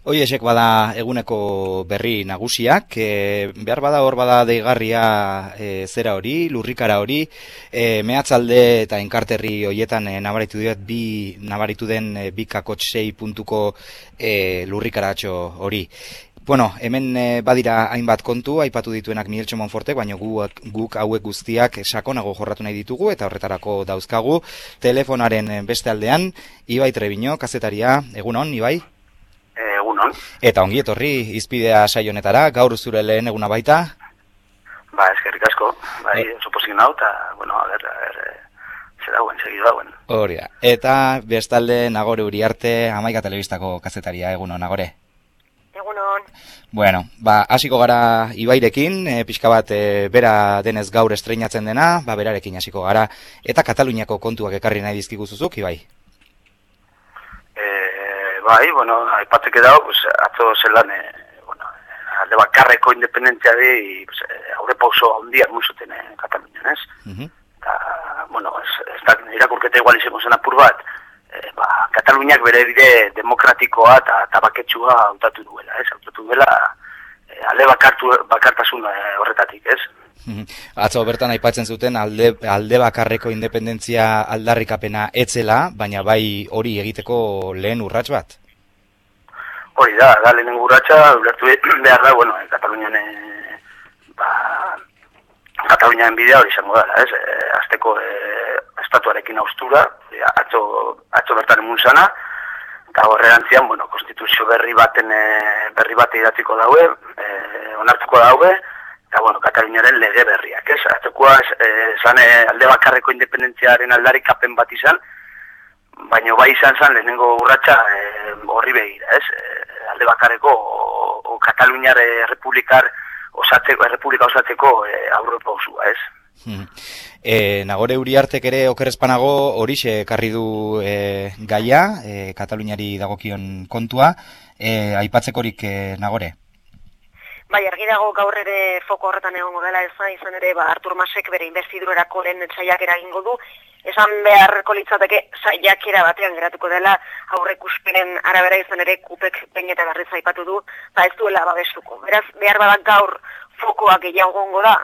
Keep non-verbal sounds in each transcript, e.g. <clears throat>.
Hoiesek bada eguneko berri nagusiak, e, behar bada hor bada deigarria e, zera hori, lurrikara hori, e, mehatzalde eta enkarterri hoietan e, nabaritu dut bi nabaritu den e, bi kakotxei puntuko e, lurrikaratxo hori. Bueno, hemen e, badira hainbat kontu, aipatu dituenak Miguel Monfortek, baina guk, guk hauek guztiak sakonago jorratu nahi ditugu eta horretarako dauzkagu. Telefonaren beste aldean, Ibai Trebino, kazetaria, egunon, Ibai? Egunon. Eta ongi etorri izpidea saionetara, gaur zure lehen eguna baita? Ba, eskerrik asko, bai, oso posik nau, eta, bueno, a ber, a ber, eh, zer dauen, segidu dauen. Horia, eta bestalde nagore uri arte, amaika telebistako kazetaria, egunon, nagore? Egunon. Bueno, ba, hasiko gara ibairekin, e, pixka bat e, bera denez gaur estreinatzen dena, ba, berarekin hasiko gara, eta Kataluniako kontuak ekarri nahi dizkiguzuzuk, ibai? Bai, bueno, aipatzek edau, pues, atzo zelan, e, bueno, alde bakarreko independentzia di, pues, e, aurre pauso handiak muizuten eh, Katalunian, ez? -huh. Ta, bueno, ez, ez da, irakurketa igual izango zen apur bat, e, ba, Kataluniak bere bide demokratikoa eta tabaketsua hautatu duela, ez? Hautatu duela, e, alde bakartu, bakartasun horretatik, ez? <laughs> Atzo bertan aipatzen zuten alde, alde bakarreko independentzia aldarrikapena etzela, baina bai hori egiteko lehen urrats bat? Hori da, da lehen urratsa, ulertu behar da, bueno, Katalunian, e, ba, Katalunian bidea hori izango da, ez? E, azteko e, estatuarekin austura, e, atzo, atzo bertan emun zana, eta horrerantzian, bueno, konstituzio berri baten e, berri bate idatziko daue, e, onartuko daue, eta bueno, Kataluniaren lege berriak, ez? Atzekoa, esan e, alde bakarreko independentziaren aldarik kapen bat izan, baina bai izan zen lehenengo urratsa e, horri begira, ez? E, alde bakarreko o, o Kataluniar Republikar osatzeko, Republika osatzeko e, aurre pausua, ez? E, nagore uriartek ere okerrezpanago horixe karri du e, gaia, e, Kataluniari dagokion kontua, e, aipatzekorik e, nagore? Bai, argi dago gaur ere foko horretan egongo dela ez izan ere ba, Artur Masek bere investidurerako lehen saiak eragingo du, esan beharko litzateke saiakera batean geratuko dela aurrekuspenen arabera izan ere kupek peineta berriz aipatu du, ba ez duela babestuko. Beraz, behar badak gaur fokoa gehiago gongo da,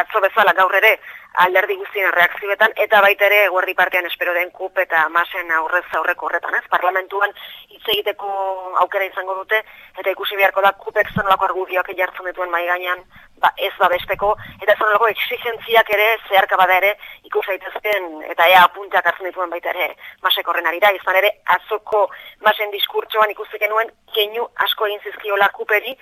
atzo bezala gaur ere alderdi guztien reakzioetan, eta baita ere guardi partean espero den kup eta masen aurrez aurreko horretan, ez? Parlamentuan hitz egiteko aukera izango dute, eta ikusi beharko da kupek zonolako argudioak jartzen dituen mai gainean, ba, ez babesteko, eta zonolako exigentziak ere, zeharka bada ere, ikus daitezken eta ea apuntak hartzen dituen baita ere masek horren arira, izan ere, atzoko masen diskurtsoan ikusten nuen, keinu asko egin zizkiola kuperi,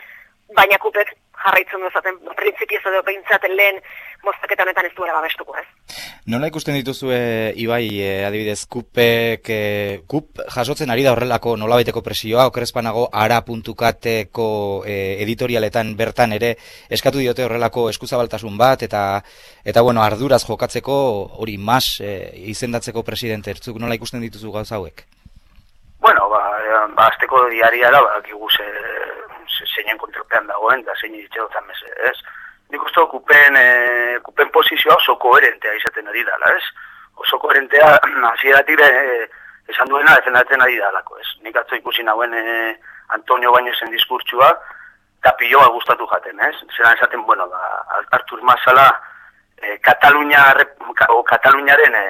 baina kupek jarraitzen duzaten, printzipioz edo behintzaten lehen moztaketa honetan ez duela babestuko, ez? Nola ikusten dituzu, Ibai, e, adibidez, kupek, e, kup jasotzen ari da horrelako nolabaiteko presioa, okerezpanago ara puntukateko e, editorialetan bertan ere eskatu diote horrelako eskuzabaltasun bat, eta, eta bueno, arduraz jokatzeko hori mas e, izendatzeko presidente, ertzuk nola ikusten dituzu gauz hauek? Bueno, ba, ba azteko diaria da, ba, zeinen kontrolpean dagoen, da zein ditxerotan meze, ez? Nik uste kupen, e, kupen posizioa oso koherentea izaten ari dala, ez? Oso koherentea, <clears throat> hasieratik e, esan duena, defendatzen ari dalako, ez? Nik atzo ikusi nauen e, Antonio Bañosen diskurtsua, eta piloa gustatu jaten, ez? Zeran esaten, bueno, da, Artur Masala, e, Katalunia, o Kataluniaren e,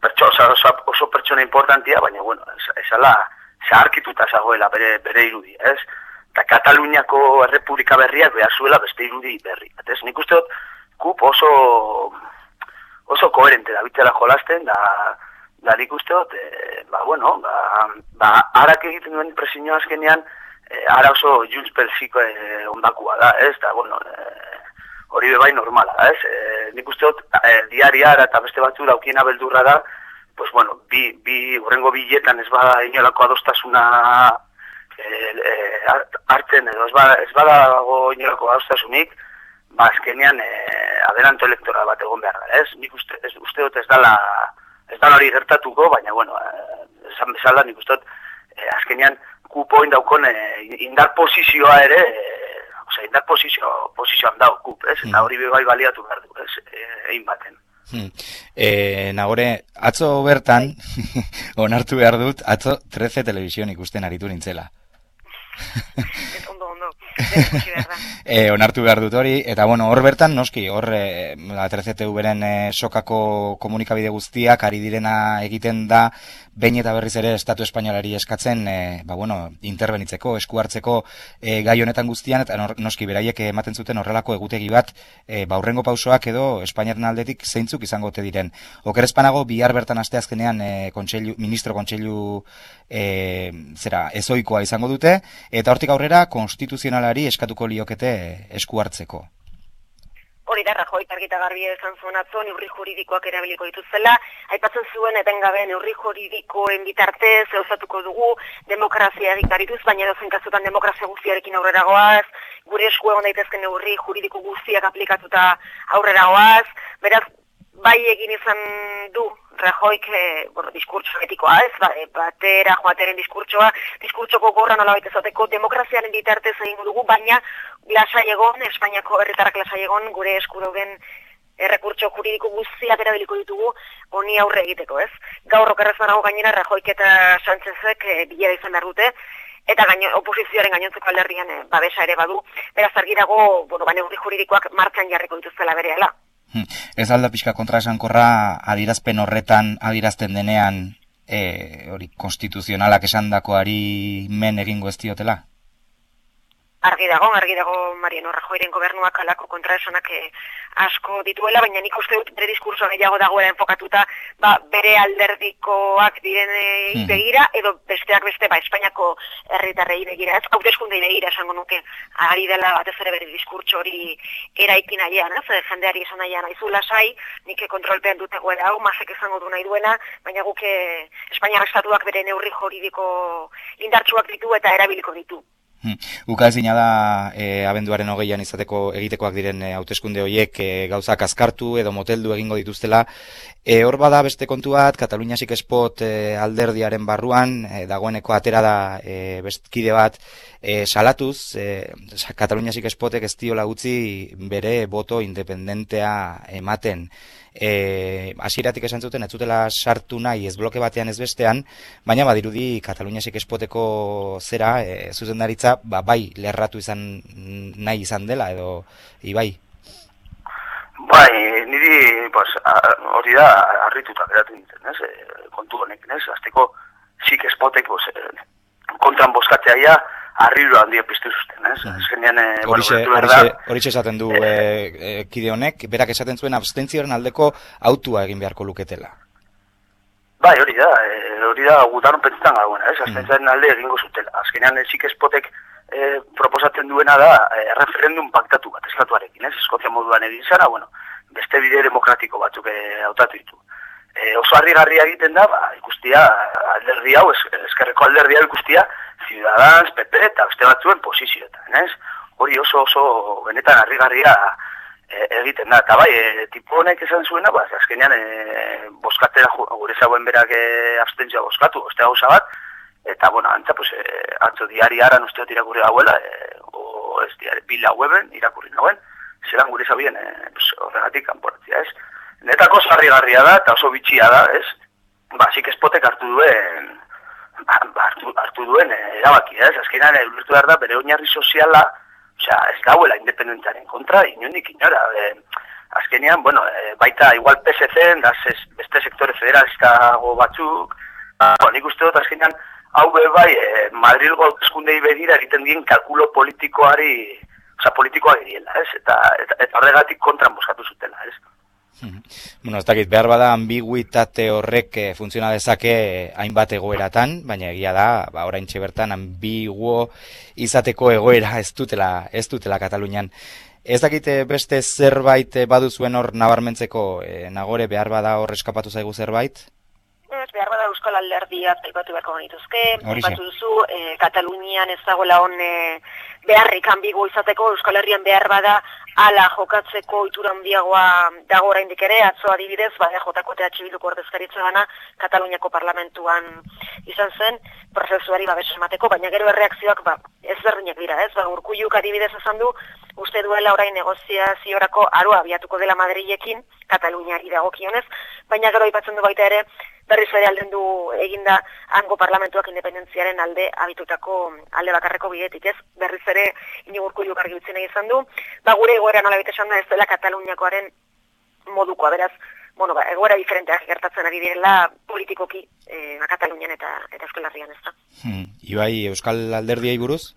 pertso, oso, oso pertsona importantia, baina, bueno, esala, zaharkituta zagoela bere, bere irudi, ez? Eta Kataluniako Errepublika berriak behar zuela beste irudi berri. Eta nik uste dut, kup oso, oso koherente da bitela jolasten, da, da nik uste dut, e, ba, bueno, ba, ba, arak egiten duen presinio azkenean, e, ara oso Jules Persiko e, ondakua da, ez, da, bueno, e, hori bebai normala, ez, e, nik uste dut, e, diariara eta beste batzu daukiena beldurra da, pues bueno, bi, bi, urrengo biletan ez bada inolako adostasuna e, hartzen edo ez bada, ez bada go inorako haustasunik, ba azkenean e, adelanto elektora bat egon behar da, ez? Nik uste, ez, uste dut ez dala, ez dala hori gertatuko, baina, bueno, e, esan bezala, nik uste dut, e, azkenean kupo indaukon e, indar posizioa ere, e, oza, indar posizio, posizioan dau kup, ez? Eta mm. hori bai baliatu behar du, ez? E, egin baten. Hmm. E, nagore, atzo bertan, <laughs> onartu behar dut, atzo 13 telebizion ikusten aritu nintzela. <laughs> e, <laughs> onartu behar dut hori, eta bueno, hor bertan, noski, hor, e, la 13 beren e, sokako komunikabide guztiak, ari direna egiten da, behin eta berriz ere Estatu Espainolari eskatzen, e, ba bueno, intervenitzeko, esku hartzeko e, gai honetan guztian, eta noski, beraiek ematen zuten horrelako egutegi bat, e, ba pausoak edo Espainiaren aldetik zeintzuk izango te diren. Oker espanago, bihar bertan asteazkenean e, kontseilu, ministro kontseilu e, zera, ezoikoa izango dute, eta hortik aurrera, konstituzionalari eskatuko liokete esku hartzeko. Hori da, Rajoi, targita garbi esan zuen atzo, neurri juridikoak erabiliko dituzela, aipatzen zuen etengabe neurri juridikoen bitartez, eusatuko dugu, demokrazia egitarituz, baina dozen kasutan demokrazia guztiarekin aurrera goaz, gure esku egon daitezken neurri juridiko guztiak aplikatuta aurrera goaz, beraz, bai egin izan du Rajoik, e, bueno, diskurtso etikoa ez, ba, e, batera joateren diskurtsoa, diskurtsoko gorra nola baita zateko demokraziaren bitartez egin dugu, baina lasai egon, Espainiako herritarrak lasai egon, gure esku dauden errekurtso juridiko guztiak erabiliko ditugu honi aurre egiteko, ez? Gaur okerrez banago gainera Rajoik eta Sánchezek e, bila izan behar dute, eta gaino, oposizioaren gainontzeko alderrian e, babesa ere badu, beraz argi dago, bueno, baina juridikoak martxan jarriko dituztela bere Hmm. Ez alda pixka kontra esankorra adirazpen horretan adirazten denean e, hori konstituzionalak esandakoari men egingo ez diotela? Argi dago, argi dago Mariano Rajoyren gobernuak alako kontraesanak eh, asko dituela, baina nik uste dut bere diskurso gehiago dagoela enfokatuta ba, bere alderdikoak diren hmm. begira, edo besteak beste ba, Espainiako herritarrei begira, ez hauteskundei begira esango nuke, ari dela batez ere bere diskurso hori eraikin nahian, ez, jendeari esan nahian aizu lasai, nik kontrolpean dute goela hau, masek esango du nahi duena, baina guke Espainiak estatuak bere neurri joridiko indartsuak ditu eta erabiliko ditu. Hmm. Uka ezina da e, abenduaren hogeian izateko egitekoak diren e, hauteskunde horiek e, gauzak azkartu edo moteldu egingo dituztela. E, hor bada beste kontu bat, Kataluniasik espot e, alderdiaren barruan, e, dagoeneko atera da e, bestkide bat e, salatuz, e, Kataluniasik espotek ez diola gutzi bere boto independentea ematen e, asieratik esan zuten ez zutela sartu nahi ez bloke batean ez bestean, baina badirudi Kataluniasik espoteko zera e, zuzendaritza ba, bai lerratu izan nahi izan dela edo ibai. Bai, niri pues, hori da harrituta geratu nintzen, ez? E, kontu honek, ez? Azteko zik espotek pues, kontran boskatzea arriro handia piztu zuten, ez? Mm. Azkenean, eh, horixe esaten du e, e, kide honek, berak esaten zuen abstentzioaren aldeko autua egin beharko luketela. Bai, hori da, hori da, gutaron pentsetan gagoena, ez? Abstentzioaren alde egingo zutela. Azkenean, ezik espotek e, proposatzen duena da, e, referendum paktatu bat, eskatuarekin, ez? Eskozia moduan egin zara, bueno, beste bide demokratiko batzuk hautatu ditu. E, oso harri egiten da, ba, ikustia, alderdi hau, eskerreko alderdi hau ikustia, Ciudadans, PP eta beste batzuen posizioetan, ez? Hori oso oso benetan harrigarria e, egiten da. Eta bai, e, tipo honek esan zuena, ba, azkenean e, boskatera gure zauen berak e, abstentzia boskatu, oste gauza bat, eta, bueno, antza, pues, e, antzo diari aran usteot irakurri gauela, e, o ez diari, bila weben irakurri nagoen, zelan gure zabien, e, pues, horregatik kanporatzia, ez? Netako zarrigarria da, eta oso bitxia da, ez? Ba, zik espotek hartu duen, hartu, hartu duen eh, erabaki, ez? Azkenean, elurtu behar da, bere oinarri soziala, osea, ez dauela independentaren kontra, inondik inora. E, azkenean, bueno, e, baita igual PSC, da, beste sektore federalistago batzuk, ba, nik uste dut, azkenean, hau be bai, e, Madrilgo eskundei begira egiten dien kalkulo politikoari, osea, politikoa geriela, ez? Eta, eta, eta horregatik kontran boskatu zutela, ez? Bueno, ez dakit, behar bada ambiguitate horrek eh, funtziona dezake eh, hainbat egoeratan, baina egia da, ba, orain bertan ambiguo izateko egoera ez dutela, ez dutela Katalunian. Ez dakite eh, beste zerbait baduzuen hor nabarmentzeko, nagore behar bada hor eskapatu zaigu zerbait? Ez, behar bada Euskal Alderdia zaibatu beharko genituzke, zaibatu duzu, e, Katalunian ez dagoela hon e, beharrik ambigu izateko, Euskal Herrian behar bada ala jokatzeko itura handiagoa dago oraindik ere, atzo adibidez, bada jotako eta atxibilduko ordezkaritza gana, Kataluniako parlamentuan izan zen, prozesuari babes emateko, baina gero erreakzioak ba, ezberdinak dira, ez? Ba, urkulluk adibidez esan du, uste duela orain negoziaziorako aroa abiatuko dela Madrilekin, Kataluniari dagokionez, baina gero aipatzen du baita ere, berriz ere alden du eginda hango parlamentuak independentziaren alde abitutako alde bakarreko bidetik ez, berriz ere inigurku juk argi izan du, ba gure egoera nola esan da ez dela Kataluniakoaren modukoa, beraz, bueno, ba, egoera diferenteak gertatzen ari direla politikoki e, Katalunian eta, eta Euskal Herrian ez da. Hmm. Ibai, Euskal Alderdiai buruz?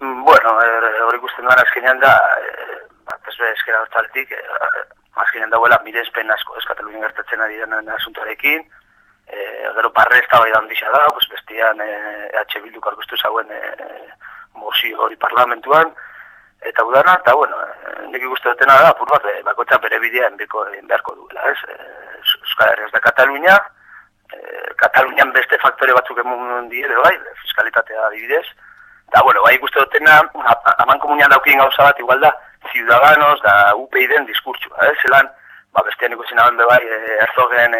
Mm, bueno, er, hori ikusten duan azkenean da, e, bat ez eskera hortzaltik, e, azkenean dagoela mirespen asko, ez Katalunian gertatzen ari denen asuntoarekin, e, gero barre ez da bai da, pues bestian e, EH Bildu karkustu zauen e, mozi hori parlamentuan, eta udana, eta bueno, e, nik ikusten dutena da, apur bat, e, bakotza bere bidea enbeko, beharko duela, ez, e, Euskal Herriaz da Katalunia, e, Katalunian beste faktore batzuk emun dire, bai, fiskalitatea adibidez, eta bueno, bai ikusten dutena, aman komunian daukien gauza bat, igual da, ciudadanos da UPyD-en diskurtsua, eh? Zelan, ba, bestean ikusi nahen bebai, eh, erzogen,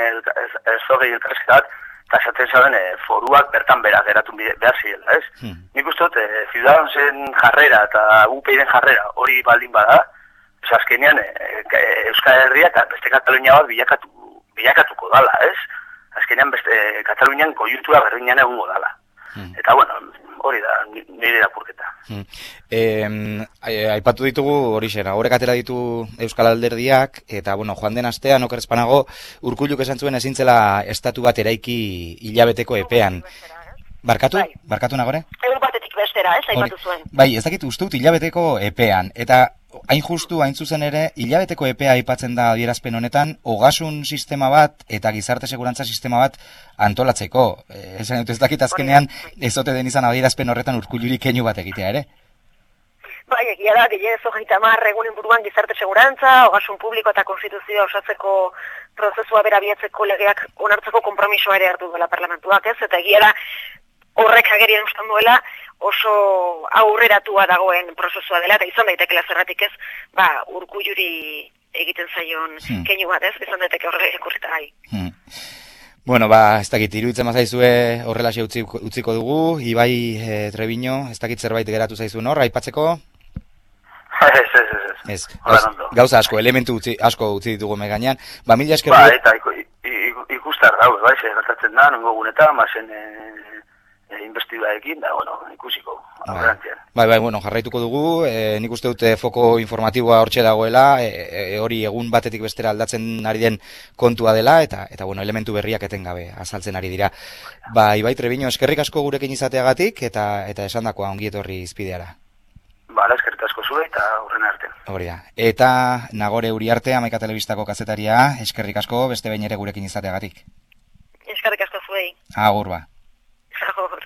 erzogei elkarrizketat, eta esaten zaben, eh, foruak bertan bera geratu behar zirela, ez? Hmm. Nik uste dut, eh, ciudadanosen jarrera eta UPyD-en jarrera hori baldin bada, ez azkenean, eh, Euskal Herria eta beste Katalunia bat bilakatu, bilakatuko dala, ez? Azkenean beste Katalunian kojuntura berdinean egungo dala. Hmm. Eta bueno, hori da, nire irakurketa. Hmm. Eh, aipatu ditugu hori xera, horrek atera ditu Euskal Alderdiak, eta bueno, joan den astean, oker espanago, urkulluk esan zuen ezintzela estatu bat eraiki hilabeteko epean. Barkatu? Bai. Barkatu nagore? Egun batetik bestera, ez, aipatu zuen. Bai, ez dakit ustut hilabeteko epean, eta hain justu, hain zuzen ere, hilabeteko epea aipatzen da adierazpen honetan, ogasun sistema bat eta gizarte segurantza sistema bat antolatzeko. Eh, esan dut ez dakit azkenean, ez ote den izan adierazpen horretan urkuluri keinu bat egitea ere? Bai, egia da, ez hogeita egunen buruan gizarte segurantza, ogasun publiko eta konstituzioa osatzeko prozesua berabiatzeko legeak onartzeko kompromisoa ere hartu dela parlamentuak, ez? Eta egia da, horrek agerien ustan duela oso aurreratua dagoen prozesua dela, eta izan daiteke zerratik ez, ba, urkulluri egiten zaion hmm. keinu bat ez, izan daiteke horre ekurrita gai. Hmm. Bueno, ba, ez dakit, iruditzen mazaizue horrela utziko dugu, Ibai e, Trebiño, ez dakit zerbait geratu zaizu hor, aipatzeko? Ez, ez, ez. Ez, gauza asko, elementu utzi, asko utzi ditugu meganean. Ba, mila esker... Ba, eta ikustar dauz, bai, ze gertatzen da, nongo gunetan, mazen e, e, investigaekin, da, bueno, ikusiko. Bai. bai, bai, bueno, jarraituko dugu, e, nik uste dute foko informatiboa hortxe dagoela, e, hori egun batetik bestera aldatzen ari den kontua dela, eta, eta bueno, elementu berriak etengabe azaltzen ari dira. Ba, Ibai Trebino, eskerrik asko gurekin izateagatik, eta eta esan dakoa ongietorri izpideara. Ba, eskerrik asko zure, eta horren arte. Hori da. Eta Nagore Uriarte, amaika telebistako kazetaria, eskerrik asko beste behin ere gurekin izateagatik. Eskerrik asko zuei. Agur ba. Agur.